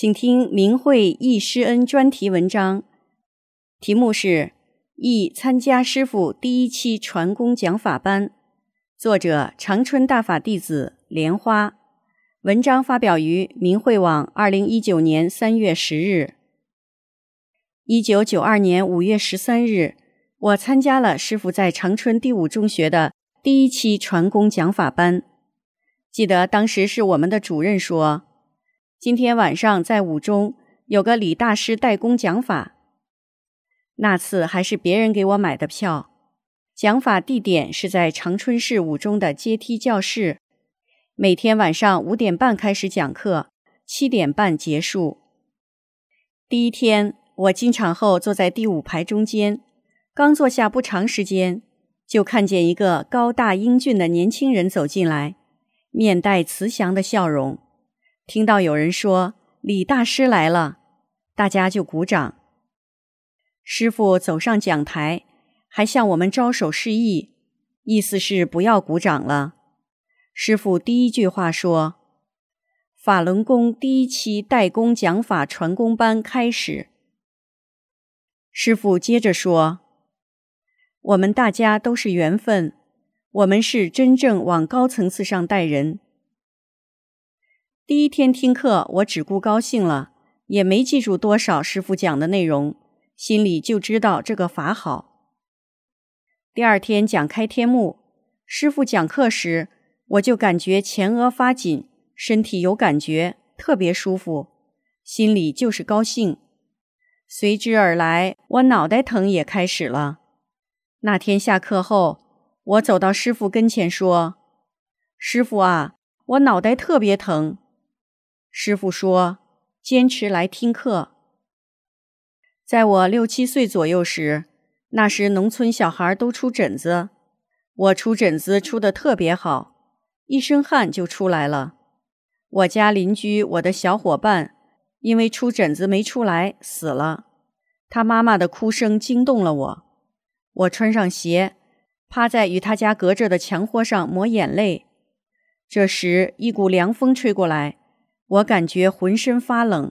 请听明慧忆师恩专题文章，题目是《忆参加师傅第一期传功讲法班》，作者长春大法弟子莲花。文章发表于明慧网，二零一九年三月十日。一九九二年五月十三日，我参加了师傅在长春第五中学的第一期传功讲法班。记得当时是我们的主任说。今天晚上在五中有个李大师代工讲法，那次还是别人给我买的票。讲法地点是在长春市五中的阶梯教室，每天晚上五点半开始讲课，七点半结束。第一天我进场后坐在第五排中间，刚坐下不长时间，就看见一个高大英俊的年轻人走进来，面带慈祥的笑容。听到有人说李大师来了，大家就鼓掌。师傅走上讲台，还向我们招手示意，意思是不要鼓掌了。师傅第一句话说：“法轮功第一期代工讲法传功班开始。”师傅接着说：“我们大家都是缘分，我们是真正往高层次上带人。”第一天听课，我只顾高兴了，也没记住多少师傅讲的内容，心里就知道这个法好。第二天讲开天目，师傅讲课时，我就感觉前额发紧，身体有感觉，特别舒服，心里就是高兴。随之而来，我脑袋疼也开始了。那天下课后，我走到师傅跟前说：“师傅啊，我脑袋特别疼。”师傅说：“坚持来听课。”在我六七岁左右时，那时农村小孩都出疹子，我出疹子出的特别好，一身汗就出来了。我家邻居我的小伙伴因为出疹子没出来死了，他妈妈的哭声惊动了我。我穿上鞋，趴在与他家隔着的墙坡上抹眼泪。这时，一股凉风吹过来。我感觉浑身发冷，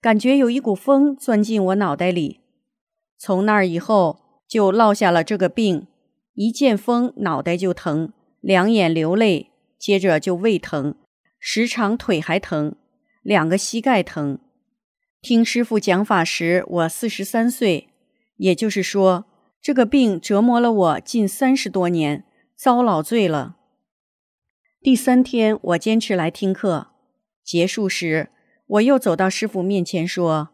感觉有一股风钻进我脑袋里。从那儿以后就落下了这个病，一见风脑袋就疼，两眼流泪，接着就胃疼，时常腿还疼，两个膝盖疼。听师傅讲法时，我四十三岁，也就是说，这个病折磨了我近三十多年，遭老罪了。第三天，我坚持来听课。结束时，我又走到师傅面前说：“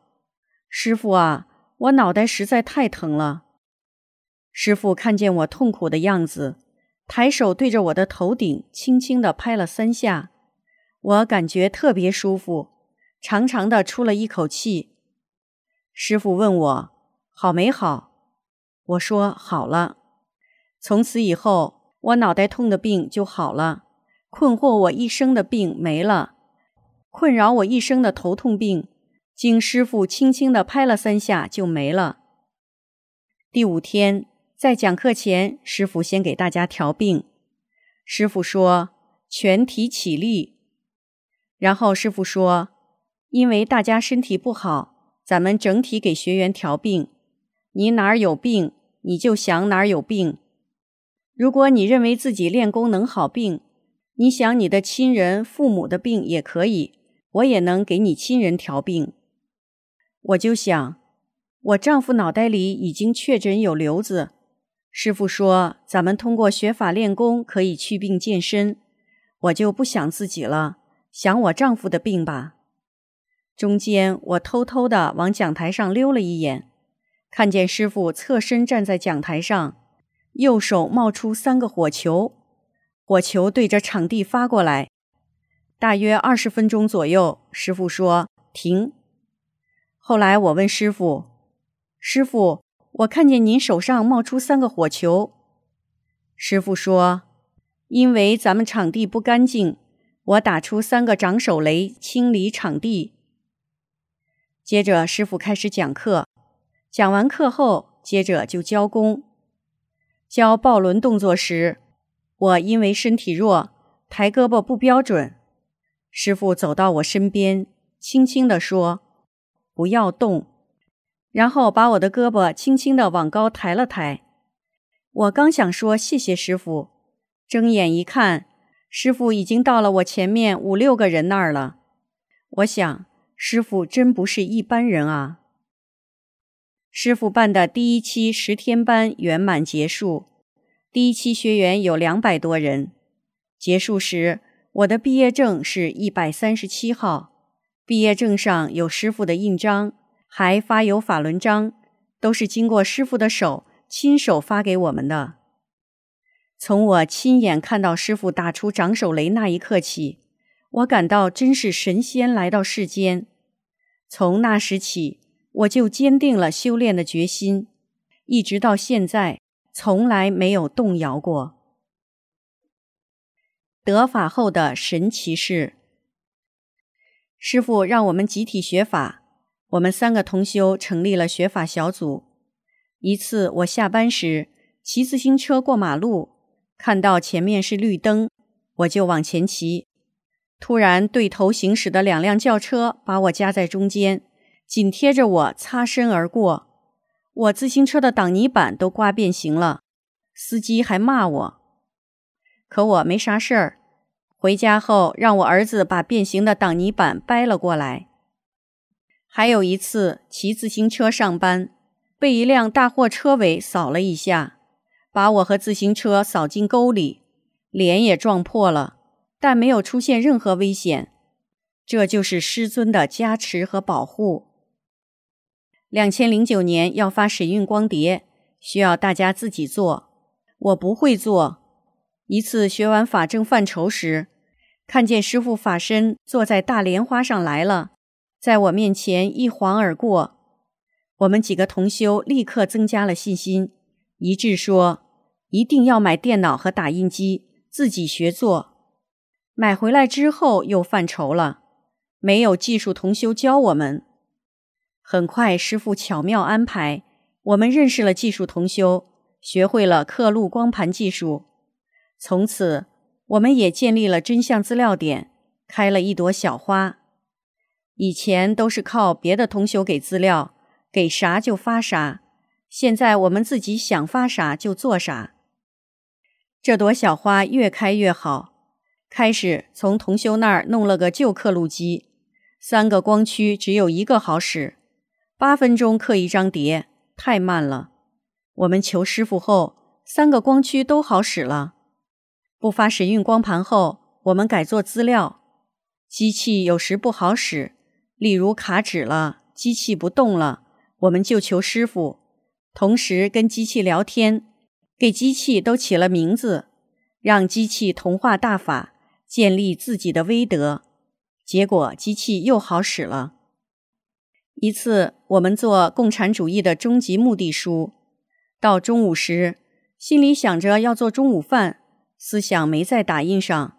师傅啊，我脑袋实在太疼了。”师傅看见我痛苦的样子，抬手对着我的头顶轻轻地拍了三下，我感觉特别舒服，长长的出了一口气。师傅问我：“好没好？”我说：“好了。”从此以后，我脑袋痛的病就好了，困惑我一生的病没了。困扰我一生的头痛病，经师傅轻轻的拍了三下就没了。第五天在讲课前，师傅先给大家调病。师傅说：“全体起立。”然后师傅说：“因为大家身体不好，咱们整体给学员调病。你哪儿有病，你就想哪儿有病。如果你认为自己练功能好病，你想你的亲人、父母的病也可以。”我也能给你亲人调病，我就想，我丈夫脑袋里已经确诊有瘤子。师傅说，咱们通过学法练功可以祛病健身，我就不想自己了，想我丈夫的病吧。中间我偷偷的往讲台上溜了一眼，看见师傅侧身站在讲台上，右手冒出三个火球，火火球对着场地发过来。大约二十分钟左右，师傅说停。后来我问师傅：“师傅，我看见您手上冒出三个火球。”师傅说：“因为咱们场地不干净，我打出三个长手雷清理场地。”接着师傅开始讲课，讲完课后，接着就教功。教抱轮动作时，我因为身体弱，抬胳膊不标准。师傅走到我身边，轻轻地说：“不要动。”然后把我的胳膊轻轻地往高抬了抬。我刚想说谢谢师傅，睁眼一看，师傅已经到了我前面五六个人那儿了。我想，师傅真不是一般人啊！师傅办的第一期十天班圆满结束，第一期学员有两百多人。结束时。我的毕业证是一百三十七号，毕业证上有师傅的印章，还发有法轮章，都是经过师傅的手亲手发给我们的。从我亲眼看到师傅打出掌手雷那一刻起，我感到真是神仙来到世间。从那时起，我就坚定了修炼的决心，一直到现在，从来没有动摇过。得法后的神奇事。师傅让我们集体学法，我们三个同修成立了学法小组。一次我下班时骑自行车过马路，看到前面是绿灯，我就往前骑。突然对头行驶的两辆轿车把我夹在中间，紧贴着我擦身而过，我自行车的挡泥板都刮变形了，司机还骂我。可我没啥事儿，回家后让我儿子把变形的挡泥板掰了过来。还有一次骑自行车上班，被一辆大货车尾扫了一下，把我和自行车扫进沟里，脸也撞破了，但没有出现任何危险。这就是师尊的加持和保护。两千零九年要发神韵光碟，需要大家自己做，我不会做。一次学完法正范畴时，看见师傅法身坐在大莲花上来了，在我面前一晃而过。我们几个同修立刻增加了信心，一致说一定要买电脑和打印机，自己学做。买回来之后又犯愁了，没有技术同修教我们。很快，师傅巧妙安排，我们认识了技术同修，学会了刻录光盘技术。从此，我们也建立了真相资料点，开了一朵小花。以前都是靠别的同修给资料，给啥就发啥。现在我们自己想发啥就做啥。这朵小花越开越好。开始从同修那儿弄了个旧刻录机，三个光驱只有一个好使，八分钟刻一张碟，太慢了。我们求师傅后，三个光驱都好使了。不发神韵光盘后，我们改做资料。机器有时不好使，例如卡纸了，机器不动了，我们就求师傅，同时跟机器聊天，给机器都起了名字，让机器同化大法，建立自己的威德。结果机器又好使了。一次，我们做共产主义的终极目的书，到中午时，心里想着要做中午饭。思想没在打印上，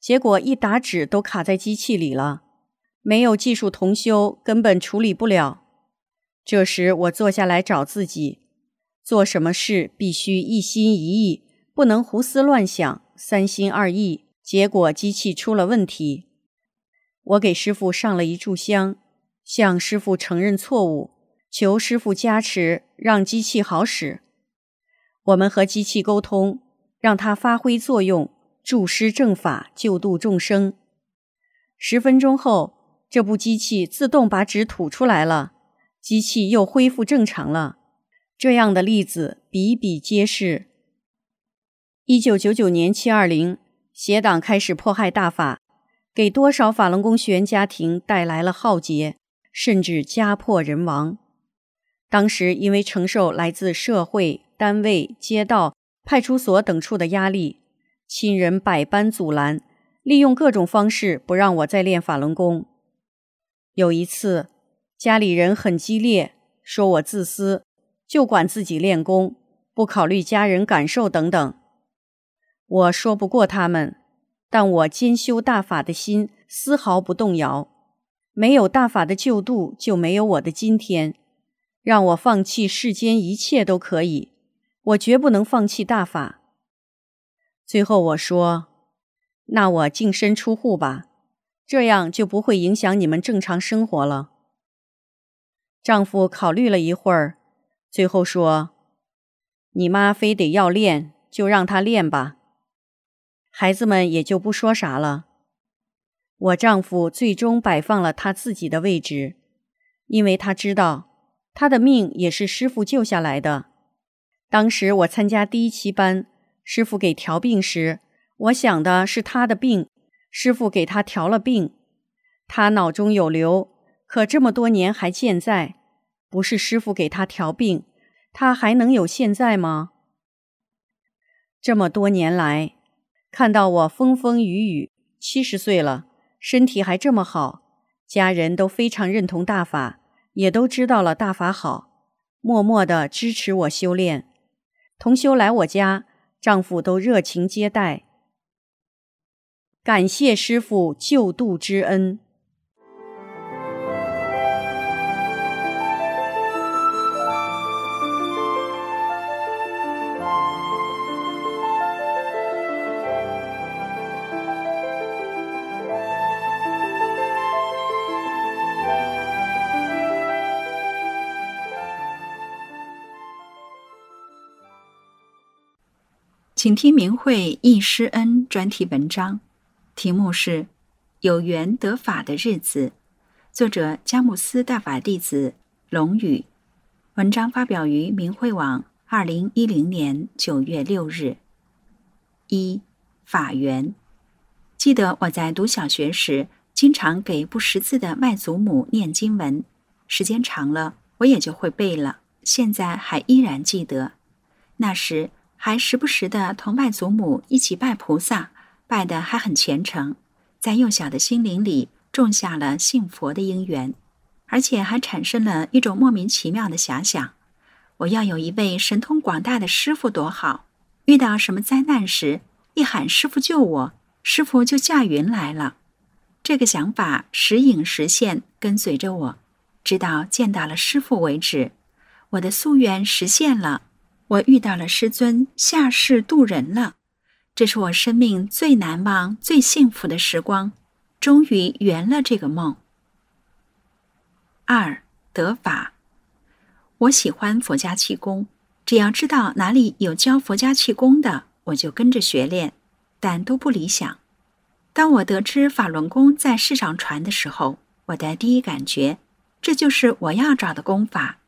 结果一打纸都卡在机器里了，没有技术同修根本处理不了。这时我坐下来找自己，做什么事必须一心一意，不能胡思乱想、三心二意。结果机器出了问题，我给师傅上了一炷香，向师傅承认错误，求师傅加持，让机器好使。我们和机器沟通。让它发挥作用，助师正法，救度众生。十分钟后，这部机器自动把纸吐出来了，机器又恢复正常了。这样的例子比比皆是。一九九九年七二零，邪党开始迫害大法，给多少法轮功学员家庭带来了浩劫，甚至家破人亡。当时因为承受来自社会、单位、街道。派出所等处的压力，亲人百般阻拦，利用各种方式不让我再练法轮功。有一次，家里人很激烈，说我自私，就管自己练功，不考虑家人感受等等。我说不过他们，但我兼修大法的心丝毫不动摇。没有大法的救度，就没有我的今天。让我放弃世间一切都可以，我绝不能放弃大法。最后我说：“那我净身出户吧。”这样就不会影响你们正常生活了。丈夫考虑了一会儿，最后说：“你妈非得要练，就让她练吧。”孩子们也就不说啥了。我丈夫最终摆放了他自己的位置，因为他知道他的命也是师傅救下来的。当时我参加第一期班，师傅给调病时，我想的是他的病。师傅给他调了病，他脑中有瘤，可这么多年还健在。不是师傅给他调病，他还能有现在吗？这么多年来，看到我风风雨雨，七十岁了，身体还这么好，家人都非常认同大法，也都知道了大法好，默默的支持我修炼。同修来我家，丈夫都热情接待。感谢师傅救度之恩。请听明慧忆师恩专题文章。题目是“有缘得法的日子”，作者佳木斯大法弟子龙宇。文章发表于明慧网，二零一零年九月六日。一法缘，记得我在读小学时，经常给不识字的外祖母念经文，时间长了，我也就会背了。现在还依然记得，那时还时不时的同外祖母一起拜菩萨。拜的还很虔诚，在幼小的心灵里种下了信佛的因缘，而且还产生了一种莫名其妙的遐想：我要有一位神通广大的师傅多好！遇到什么灾难时，一喊师傅救我，师傅就驾云来了。这个想法时隐时现，跟随着我，直到见到了师傅为止。我的夙愿实现了，我遇到了师尊，下世渡人了。这是我生命最难忘、最幸福的时光，终于圆了这个梦。二得法，我喜欢佛家气功，只要知道哪里有教佛家气功的，我就跟着学练，但都不理想。当我得知法轮功在世上传的时候，我的第一感觉，这就是我要找的功法。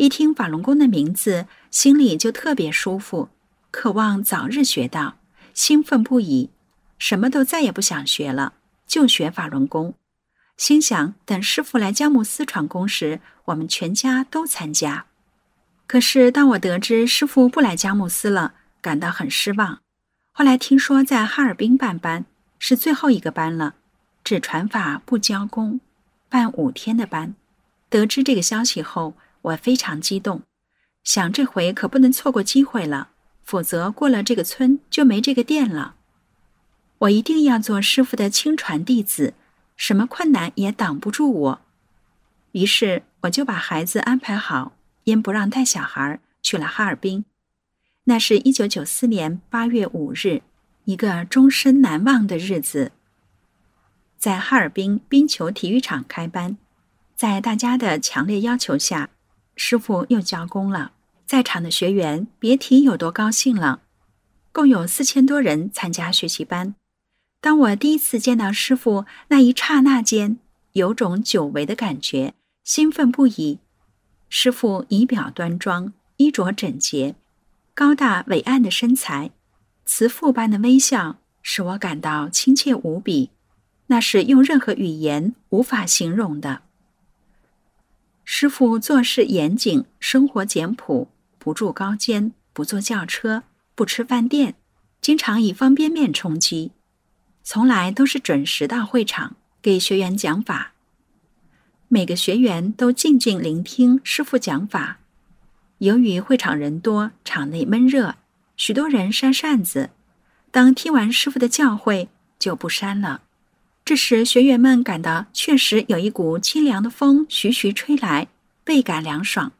一听法轮功的名字，心里就特别舒服，渴望早日学到。兴奋不已，什么都再也不想学了，就学法轮功。心想等师傅来佳木斯传功时，我们全家都参加。可是当我得知师傅不来佳木斯了，感到很失望。后来听说在哈尔滨办班，是最后一个班了，只传法不教功，办五天的班。得知这个消息后，我非常激动，想这回可不能错过机会了。否则，过了这个村就没这个店了。我一定要做师傅的亲传弟子，什么困难也挡不住我。于是，我就把孩子安排好，因不让带小孩，去了哈尔滨。那是一九九四年八月五日，一个终身难忘的日子。在哈尔滨冰球体育场开班，在大家的强烈要求下，师傅又交工了。在场的学员别提有多高兴了，共有四千多人参加学习班。当我第一次见到师傅那一刹那间，有种久违的感觉，兴奋不已。师傅仪表端庄，衣着整洁，高大伟岸的身材，慈父般的微笑，使我感到亲切无比，那是用任何语言无法形容的。师傅做事严谨，生活简朴。不住高间，不坐轿车，不吃饭店，经常以方便面充饥，从来都是准时到会场给学员讲法。每个学员都静静聆听师傅讲法。由于会场人多，场内闷热，许多人扇扇子。当听完师傅的教诲，就不扇了。这时，学员们感到确实有一股清凉的风徐徐吹来，倍感凉爽。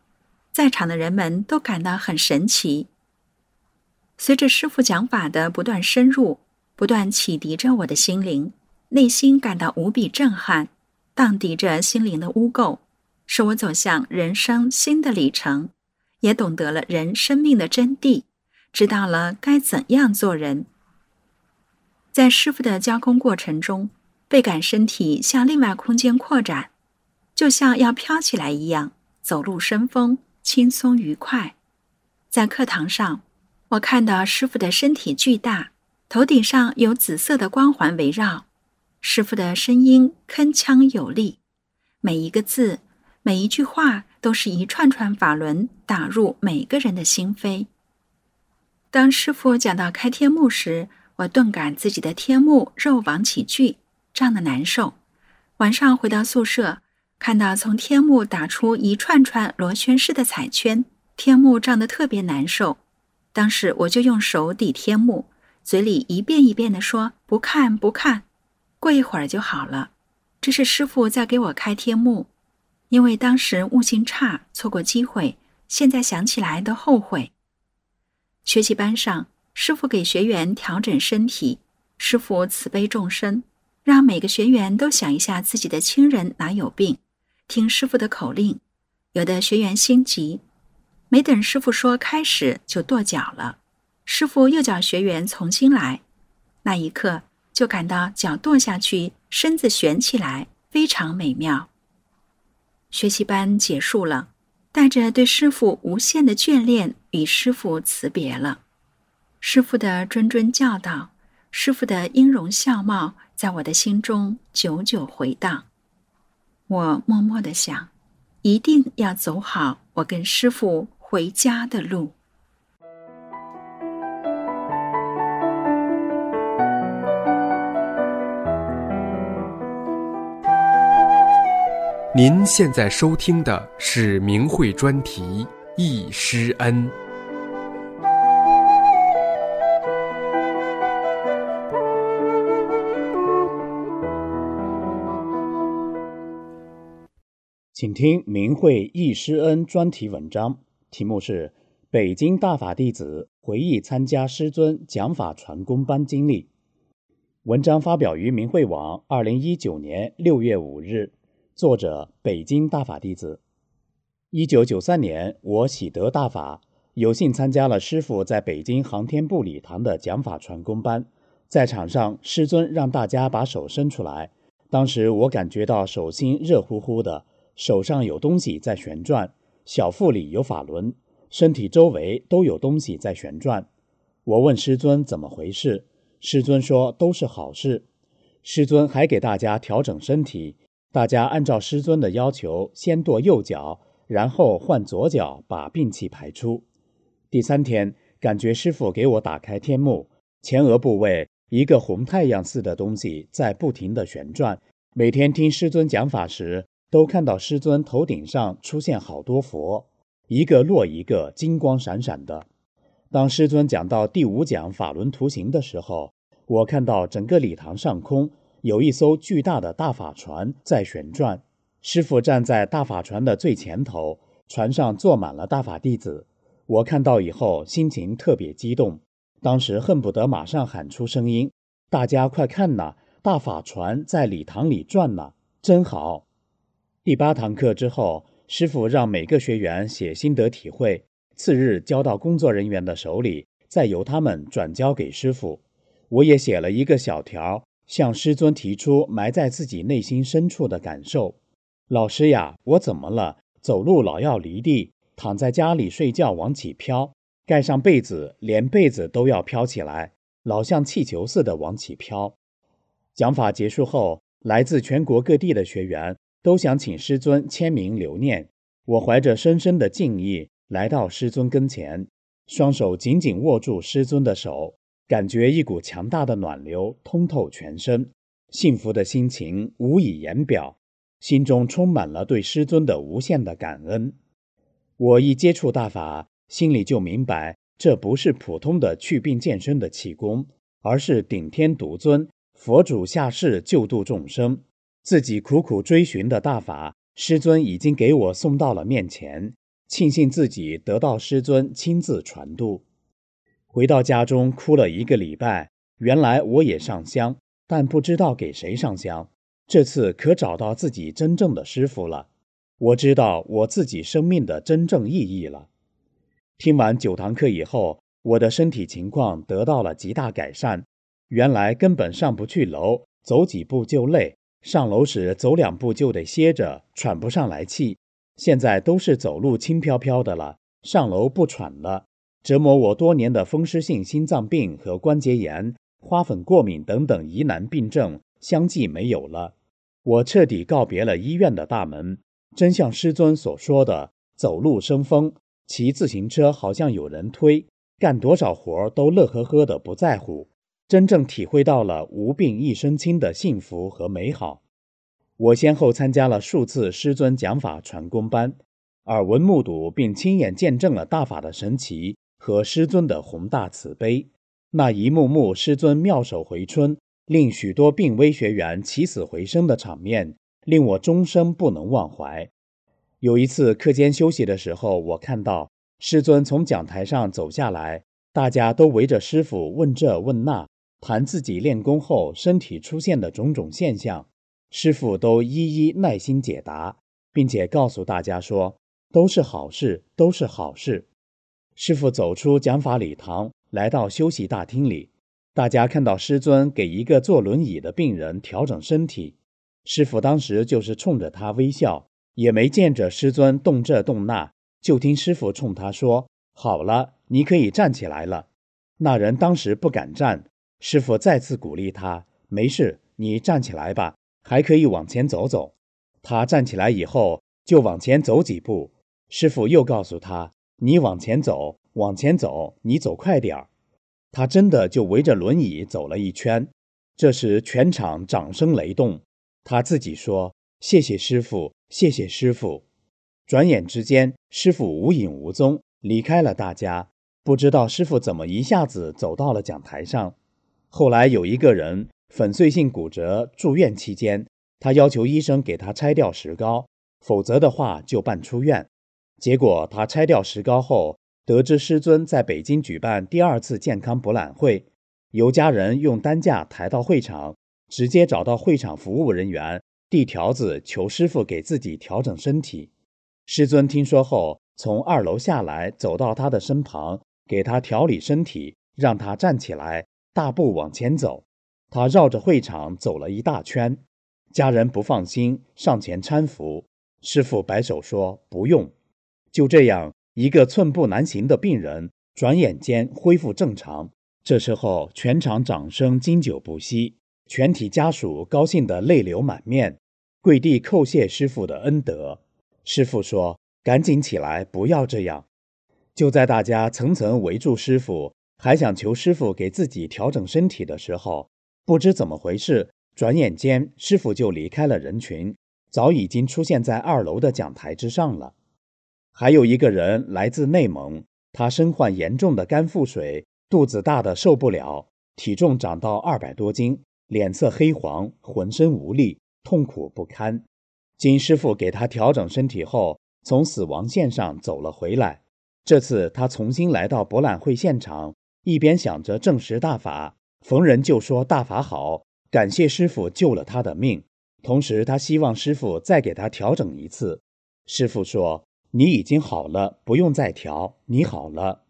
在场的人们都感到很神奇。随着师傅讲法的不断深入，不断启迪着我的心灵，内心感到无比震撼。荡涤着心灵的污垢，使我走向人生新的里程，也懂得了人生命的真谛，知道了该怎样做人。在师傅的教功过程中，倍感身体向另外空间扩展，就像要飘起来一样，走路生风，轻松愉快。在课堂上，我看到师傅的身体巨大，头顶上有紫色的光环围绕。师傅的声音铿锵有力，每一个字、每一句话都是一串串法轮打入每个人的心扉。当师傅讲到开天目时，我顿感自己的天目肉往起聚，胀得难受。晚上回到宿舍，看到从天幕打出一串串螺旋式的彩圈，天幕胀得特别难受。当时我就用手抵天幕，嘴里一遍一遍地说：“不看，不看。”过一会儿就好了，这是师傅在给我开天幕，因为当时悟性差，错过机会，现在想起来都后悔。学习班上，师傅给学员调整身体，师傅慈悲众生，让每个学员都想一下自己的亲人哪有病，听师傅的口令。有的学员心急，没等师傅说开始就跺脚了，师傅又叫学员重新来，那一刻。就感到脚跺下去，身子悬起来，非常美妙。学习班结束了，带着对师傅无限的眷恋，与师傅辞别了。师傅的谆谆教导，师傅的音容笑貌，在我的心中久久回荡。我默默的想，一定要走好我跟师傅回家的路。您现在收听的是明慧专题《易师恩》。请听明慧易师恩专题文章，题目是《北京大法弟子回忆参加师尊讲法传功班经历》。文章发表于明慧网，二零一九年六月五日。作者：北京大法弟子。一九九三年，我喜得大法，有幸参加了师傅在北京航天部礼堂的讲法传功班。在场上，师尊让大家把手伸出来。当时我感觉到手心热乎乎的，手上有东西在旋转，小腹里有法轮，身体周围都有东西在旋转。我问师尊怎么回事，师尊说都是好事。师尊还给大家调整身体。大家按照师尊的要求，先跺右脚，然后换左脚，把病气排出。第三天，感觉师傅给我打开天目，前额部位一个红太阳似的东西在不停地旋转。每天听师尊讲法时，都看到师尊头顶上出现好多佛，一个落一个，金光闪闪的。当师尊讲到第五讲法轮图形的时候，我看到整个礼堂上空。有一艘巨大的大法船在旋转，师傅站在大法船的最前头，船上坐满了大法弟子。我看到以后，心情特别激动，当时恨不得马上喊出声音：“大家快看呐，大法船在礼堂里转呢，真好！”第八堂课之后，师傅让每个学员写心得体会，次日交到工作人员的手里，再由他们转交给师傅。我也写了一个小条。向师尊提出埋在自己内心深处的感受。老师呀，我怎么了？走路老要离地，躺在家里睡觉往起飘，盖上被子连被子都要飘起来，老像气球似的往起飘。讲法结束后，来自全国各地的学员都想请师尊签名留念。我怀着深深的敬意来到师尊跟前，双手紧紧握住师尊的手，感觉一股强大的暖流通透全身，幸福的心情无以言表，心中充满了对师尊的无限的感恩。我一接触大法，心里就明白，这不是普通的祛病健身的气功，而是顶天独尊、佛主下世救度众生。自己苦苦追寻的大法，师尊已经给我送到了面前，庆幸自己得到师尊亲自传渡。回到家中，哭了一个礼拜。原来我也上香，但不知道给谁上香。这次可找到自己真正的师傅了。我知道我自己生命的真正意义了。听完九堂课以后，我的身体情况得到了极大改善。原来根本上不去楼，走几步就累；上楼时走两步就得歇着，喘不上来气。现在都是走路轻飘飘的了，上楼不喘了。折磨我多年的风湿性心脏病和关节炎、花粉过敏等等疑难病症相继没有了。我彻底告别了医院的大门。真像师尊所说的，走路生风，骑自行车好像有人推，干多少活都乐呵呵的不在乎，真正体会到了无病一身轻的幸福和美好。我先后参加了数次师尊讲法传功班，耳闻目睹并亲眼见证了大法的神奇和师尊的宏大慈悲，那一幕幕师尊妙手回春，令许多病危学员起死回生的场面。令我终生不能忘怀。有一次课间休息的时候，我看到师尊从讲台上走下来，大家都围着师傅问这问那，谈自己练功后身体出现的种种现象，师傅都一一耐心解答，并且告诉大家说都是好事，都是好事。师傅走出讲法礼堂，来到休息大厅里，大家看到师尊给一个坐轮椅的病人调整身体。师傅当时就是冲着他微笑，也没见着师尊动这动那，就听师傅冲他说：“好了，你可以站起来了。”那人当时不敢站，师傅再次鼓励他：“没事，你站起来吧，还可以往前走走。”他站起来以后就往前走几步，师傅又告诉他：“你往前走，往前走，你走快点儿。”他真的就围着轮椅走了一圈。这时全场掌声雷动。他自己说：“谢谢师傅，谢谢师傅。”转眼之间，师傅无影无踪，离开了大家。不知道师傅怎么一下子走到了讲台上。后来有一个人粉碎性骨折住院期间，他要求医生给他拆掉石膏，否则的话就办出院。结果他拆掉石膏后，得知师尊在北京举办第二次健康博览会，由家人用担架抬到会场。直接找到会场服务人员递条子，求师傅给自己调整身体。师尊听说后，从二楼下来，走到他的身旁，给他调理身体，让他站起来，大步往前走。他绕着会场走了一大圈，家人不放心，上前搀扶。师傅摆手说：“不用。”就这样，一个寸步难行的病人，转眼间恢复正常。这时候，全场掌声经久不息。全体家属高兴得泪流满面，跪地叩谢师傅的恩德。师傅说：“赶紧起来，不要这样。”就在大家层层围住师傅，还想求师傅给自己调整身体的时候，不知怎么回事，转眼间师傅就离开了人群，早已经出现在二楼的讲台之上了。还有一个人来自内蒙，他身患严重的肝腹水，肚子大的受不了，体重长到二百多斤。脸色黑黄，浑身无力，痛苦不堪。金师傅给他调整身体后，从死亡线上走了回来。这次他重新来到博览会现场，一边想着证实大法，逢人就说大法好，感谢师傅救了他的命。同时，他希望师傅再给他调整一次。师傅说：“你已经好了，不用再调，你好了。”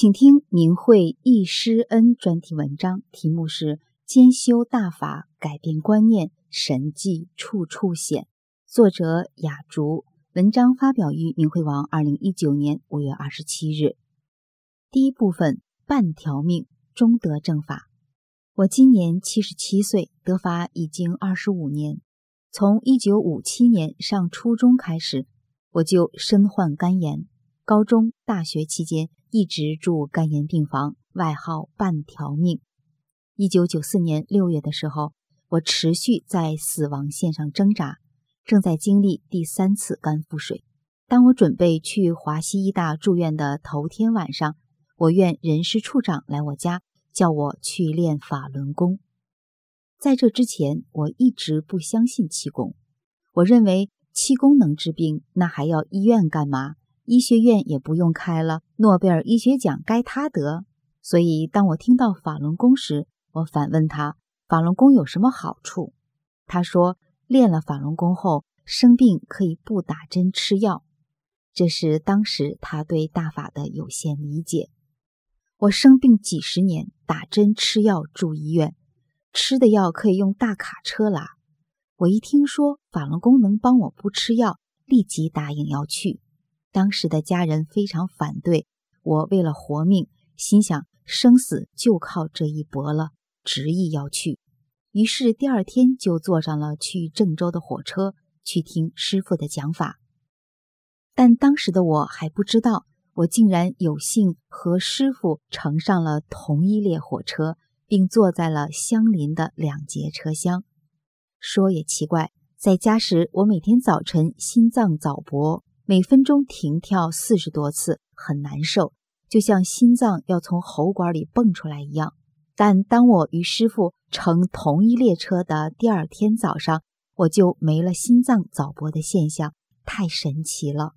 请听明慧易师恩专题文章，题目是《兼修大法，改变观念，神迹处处显。作者雅竹，文章发表于明慧网，二零一九年五月二十七日。第一部分：半条命，中得正法。我今年七十七岁，得法已经二十五年。从一九五七年上初中开始，我就身患肝炎。高中、大学期间一直住肝炎病房，外号“半条命”。一九九四年六月的时候，我持续在死亡线上挣扎，正在经历第三次肝腹水。当我准备去华西医大住院的头天晚上，我院人事处长来我家，叫我去练法轮功。在这之前，我一直不相信气功，我认为气功能治病，那还要医院干嘛？医学院也不用开了，诺贝尔医学奖该他得。所以，当我听到法轮功时，我反问他：“法轮功有什么好处？”他说：“练了法轮功后，生病可以不打针吃药。”这是当时他对大法的有限理解。我生病几十年，打针吃药住医院，吃的药可以用大卡车拉。我一听说法轮功能帮我不吃药，立即答应要去。当时的家人非常反对，我为了活命，心想生死就靠这一搏了。执意要去，于是第二天就坐上了去郑州的火车，去听师傅的讲法。但当时的我还不知道，我竟然有幸和师傅乘上了同一列火车，并坐在了相邻的两节车厢。说也奇怪，在家时我每天早晨心脏早搏，每分钟停跳四十多次，很难受，就像心脏要从喉管里蹦出来一样。但当我与师傅乘同一列车的第二天早上，我就没了心脏早搏的现象，太神奇了。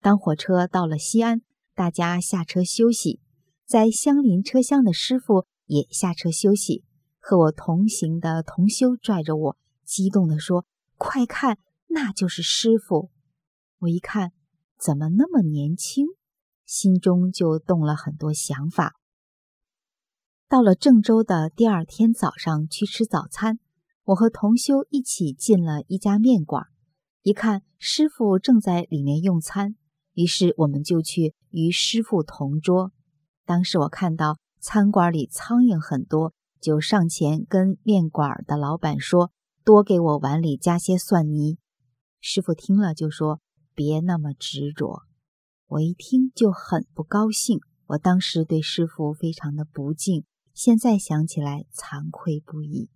当火车到了西安，大家下车休息，在相邻车厢的师傅也下车休息。和我同行的同修拽着我，激动地说：“快看，那就是师傅！”我一看，怎么那么年轻？心中就动了很多想法。到了郑州的第二天早上去吃早餐，我和同修一起进了一家面馆，一看师傅正在里面用餐，于是我们就去与师傅同桌。当时我看到餐馆里苍蝇很多，就上前跟面馆的老板说：“多给我碗里加些蒜泥。”师傅听了就说：“别那么执着。”我一听就很不高兴，我当时对师傅非常的不敬。现在想起来惭愧不已。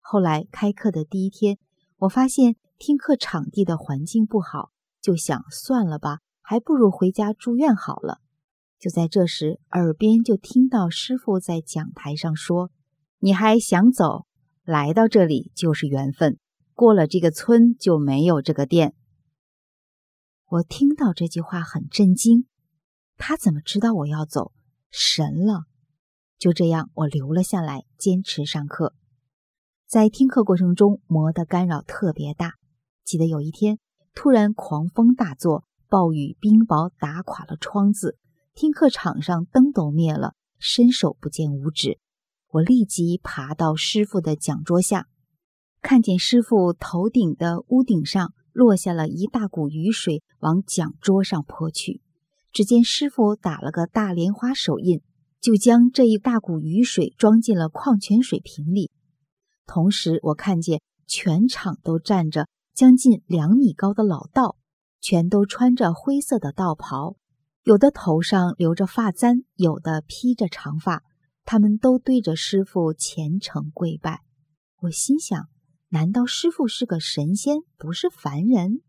后来开课的第一天，我发现听课场地的环境不好，就想算了吧，还不如回家住院好了。就在这时，耳边就听到师傅在讲台上说：“你还想走？来到这里就是缘分，过了这个村就没有这个店。”我听到这句话很震惊，他怎么知道我要走？神了！就这样，我留了下来，坚持上课。在听课过程中，魔的干扰特别大。记得有一天，突然狂风大作，暴雨冰雹打垮了窗子，听课场上灯都灭了，伸手不见五指。我立即爬到师傅的讲桌下，看见师傅头顶的屋顶上落下了一大股雨水，往讲桌上泼去。只见师傅打了个大莲花手印。就将这一大股雨水装进了矿泉水瓶里，同时我看见全场都站着将近两米高的老道，全都穿着灰色的道袍，有的头上留着发簪，有的披着长发，他们都对着师傅虔诚跪拜。我心想：难道师傅是个神仙，不是凡人？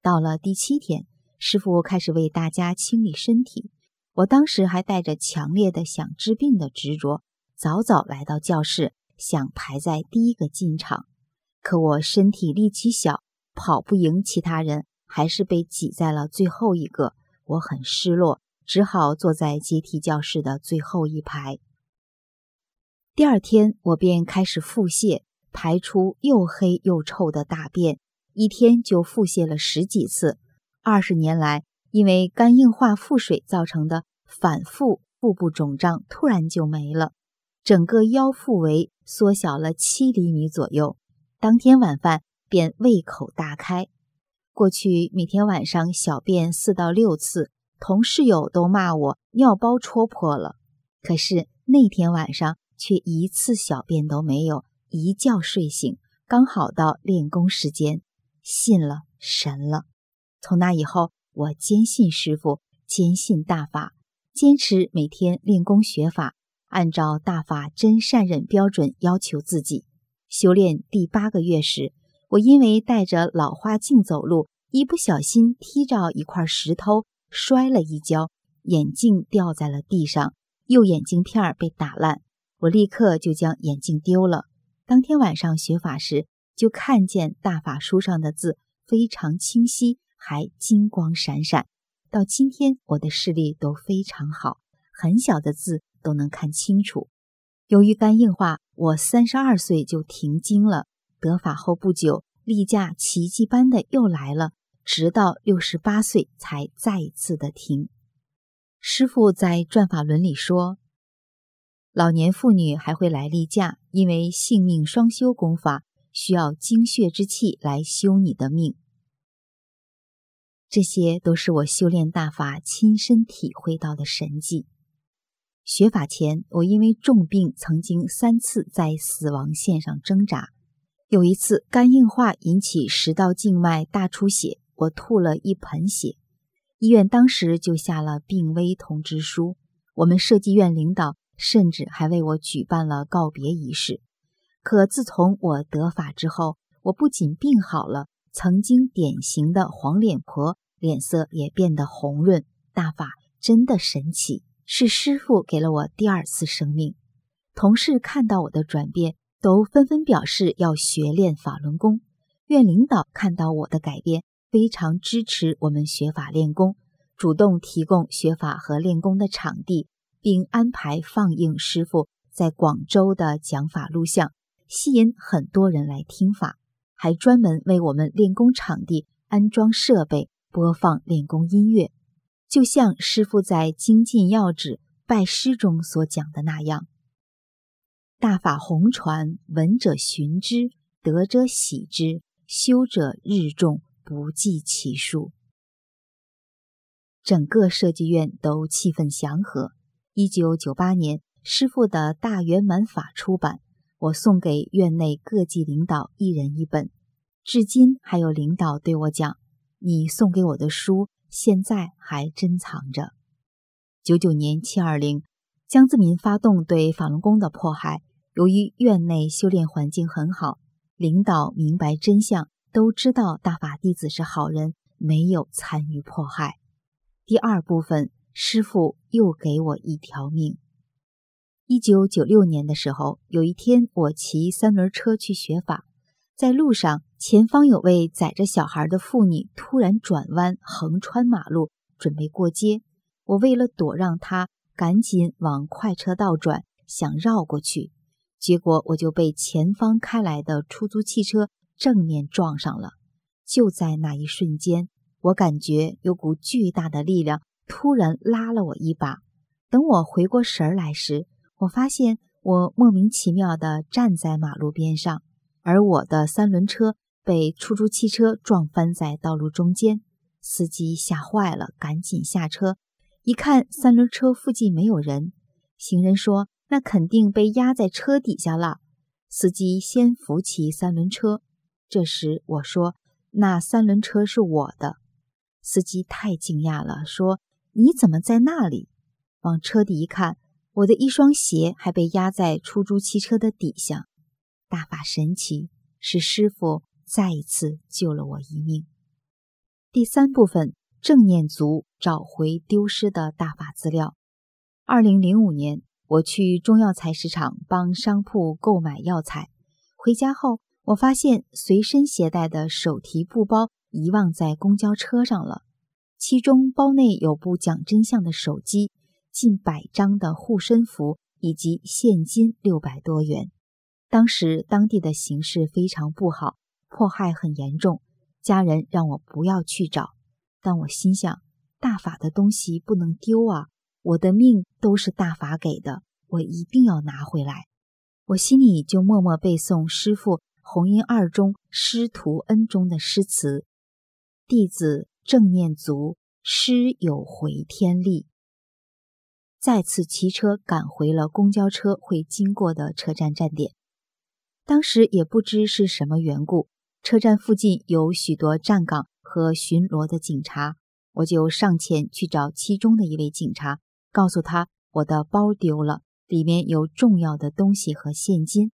到了第七天，师傅开始为大家清理身体。我当时还带着强烈的想治病的执着，早早来到教室，想排在第一个进场。可我身体力气小，跑不赢其他人，还是被挤在了最后一个。我很失落，只好坐在阶梯教室的最后一排。第二天，我便开始腹泻，排出又黑又臭的大便，一天就腹泻了十几次。二十年来，因为肝硬化腹水造成的反复腹部肿胀突然就没了，整个腰腹围缩小了七厘米左右。当天晚饭便胃口大开。过去每天晚上小便四到六次，同室友都骂我尿包戳破了。可是那天晚上却一次小便都没有，一觉睡醒，刚好到练功时间，信了神了。从那以后，我坚信师傅，坚信大法，坚持每天练功学法。按照大法真善忍标准要求自己。修炼第八个月时，我因为戴着老花镜走路，一不小心踢着一块石头，摔了一跤，眼镜掉在了地上，右眼镜片被打烂。我立刻就将眼镜丢了。当天晚上学法时，就看见大法书上的字非常清晰，还金光闪闪。到今天，我的视力都非常好，很小的字。都能看清楚。由于肝硬化，我三十二岁就停经了。得法后不久，例假奇迹般的又来了，直到六十八岁才再一次的停。师傅在转法轮里说，老年妇女还会来例假，因为性命双修功法需要精血之气来修你的命。这些都是我修炼大法亲身体会到的神迹。学法前，我因为重病，曾经三次在死亡线上挣扎。有一次，肝硬化引起食道静脉大出血，我吐了一盆血。医院当时就下了病危通知书。我们设计院领导甚至还为我举办了告别仪式。可自从我得法之后，我不仅病好了，曾经典型的黄脸婆脸色也变得红润。大法真的神奇。是师傅给了我第二次生命。同事看到我的转变，都纷纷表示要学练法轮功。院领导看到我的改变，非常支持我们学法练功，主动提供学法和练功的场地，并安排放映师傅在广州的讲法录像，吸引很多人来听法，还专门为我们练功场地安装设备，播放练功音乐。就像师父在《精进要旨》拜师中所讲的那样：“大法红传，闻者寻之，得者喜之，修者日众，不计其数。”整个设计院都气氛祥和。一九九八年，师父的大圆满法出版，我送给院内各级领导一人一本。至今还有领导对我讲：“你送给我的书。”现在还珍藏着。九九年七二零，江泽民发动对法轮功的迫害。由于院内修炼环境很好，领导明白真相，都知道大法弟子是好人，没有参与迫害。第二部分，师傅又给我一条命。一九九六年的时候，有一天我骑三轮车去学法，在路上。前方有位载着小孩的妇女突然转弯横穿马路，准备过街。我为了躲让她，赶紧往快车道转，想绕过去。结果我就被前方开来的出租汽车正面撞上了。就在那一瞬间，我感觉有股巨大的力量突然拉了我一把。等我回过神来时，我发现我莫名其妙地站在马路边上，而我的三轮车。被出租汽车撞翻在道路中间，司机吓坏了，赶紧下车。一看三轮车附近没有人，行人说：“那肯定被压在车底下了。”司机先扶起三轮车。这时我说：“那三轮车是我的。”司机太惊讶了，说：“你怎么在那里？”往车底一看，我的一双鞋还被压在出租汽车的底下。大法神奇，是师傅。再一次救了我一命。第三部分正念组找回丢失的大法资料。二零零五年，我去中药材市场帮商铺购买药材，回家后我发现随身携带的手提布包遗忘在公交车上了，其中包内有部讲真相的手机、近百张的护身符以及现金六百多元。当时当地的形势非常不好。迫害很严重，家人让我不要去找，但我心想，大法的东西不能丢啊！我的命都是大法给的，我一定要拿回来。我心里就默默背诵师父红音二中师徒恩中的诗词：“弟子正念足，师有回天力。”再次骑车赶回了公交车会经过的车站站点。当时也不知是什么缘故，车站附近有许多站岗和巡逻的警察，我就上前去找其中的一位警察，告诉他我的包丢了，里面有重要的东西和现金。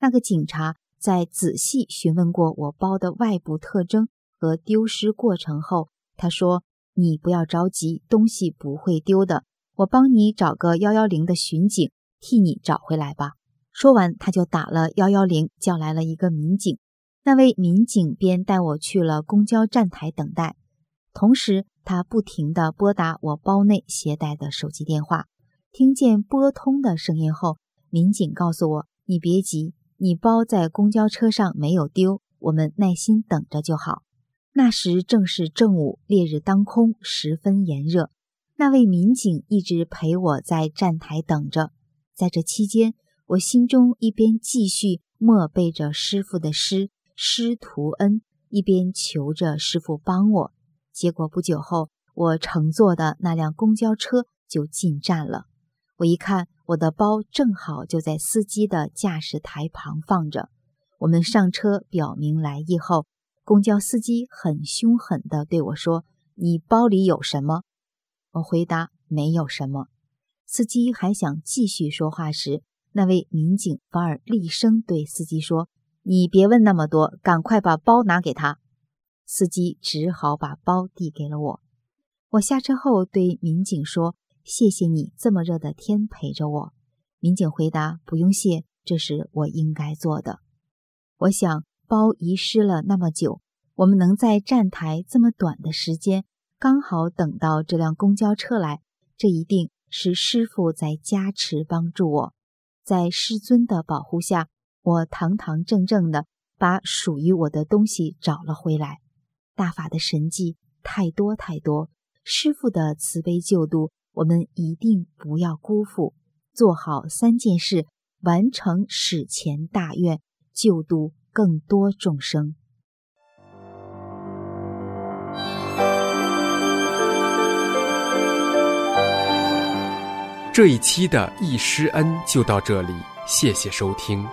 那个警察在仔细询问过我包的外部特征和丢失过程后，他说：“你不要着急，东西不会丢的。”我帮你找个幺幺零的巡警替你找回来吧。说完，他就打了幺幺零，叫来了一个民警。那位民警便带我去了公交站台等待，同时他不停地拨打我包内携带的手机电话。听见拨通的声音后，民警告诉我：“你别急，你包在公交车上没有丢，我们耐心等着就好。”那时正是正午，烈日当空，十分炎热。那位民警一直陪我在站台等着，在这期间，我心中一边继续默背着师傅的诗“师徒恩”，一边求着师傅帮我。结果不久后，我乘坐的那辆公交车就进站了。我一看，我的包正好就在司机的驾驶台旁放着。我们上车表明来意后，公交司机很凶狠地对我说：“你包里有什么？”我回答没有什么。司机还想继续说话时，那位民警反而厉声对司机说：“你别问那么多，赶快把包拿给他。”司机只好把包递给了我。我下车后对民警说：“谢谢你这么热的天陪着我。”民警回答：“不用谢，这是我应该做的。”我想，包遗失了那么久，我们能在站台这么短的时间。刚好等到这辆公交车来，这一定是师傅在加持帮助我，在师尊的保护下，我堂堂正正的把属于我的东西找了回来。大法的神迹太多太多，师傅的慈悲救度，我们一定不要辜负。做好三件事，完成史前大愿，救度更多众生。这一期的易师恩就到这里，谢谢收听。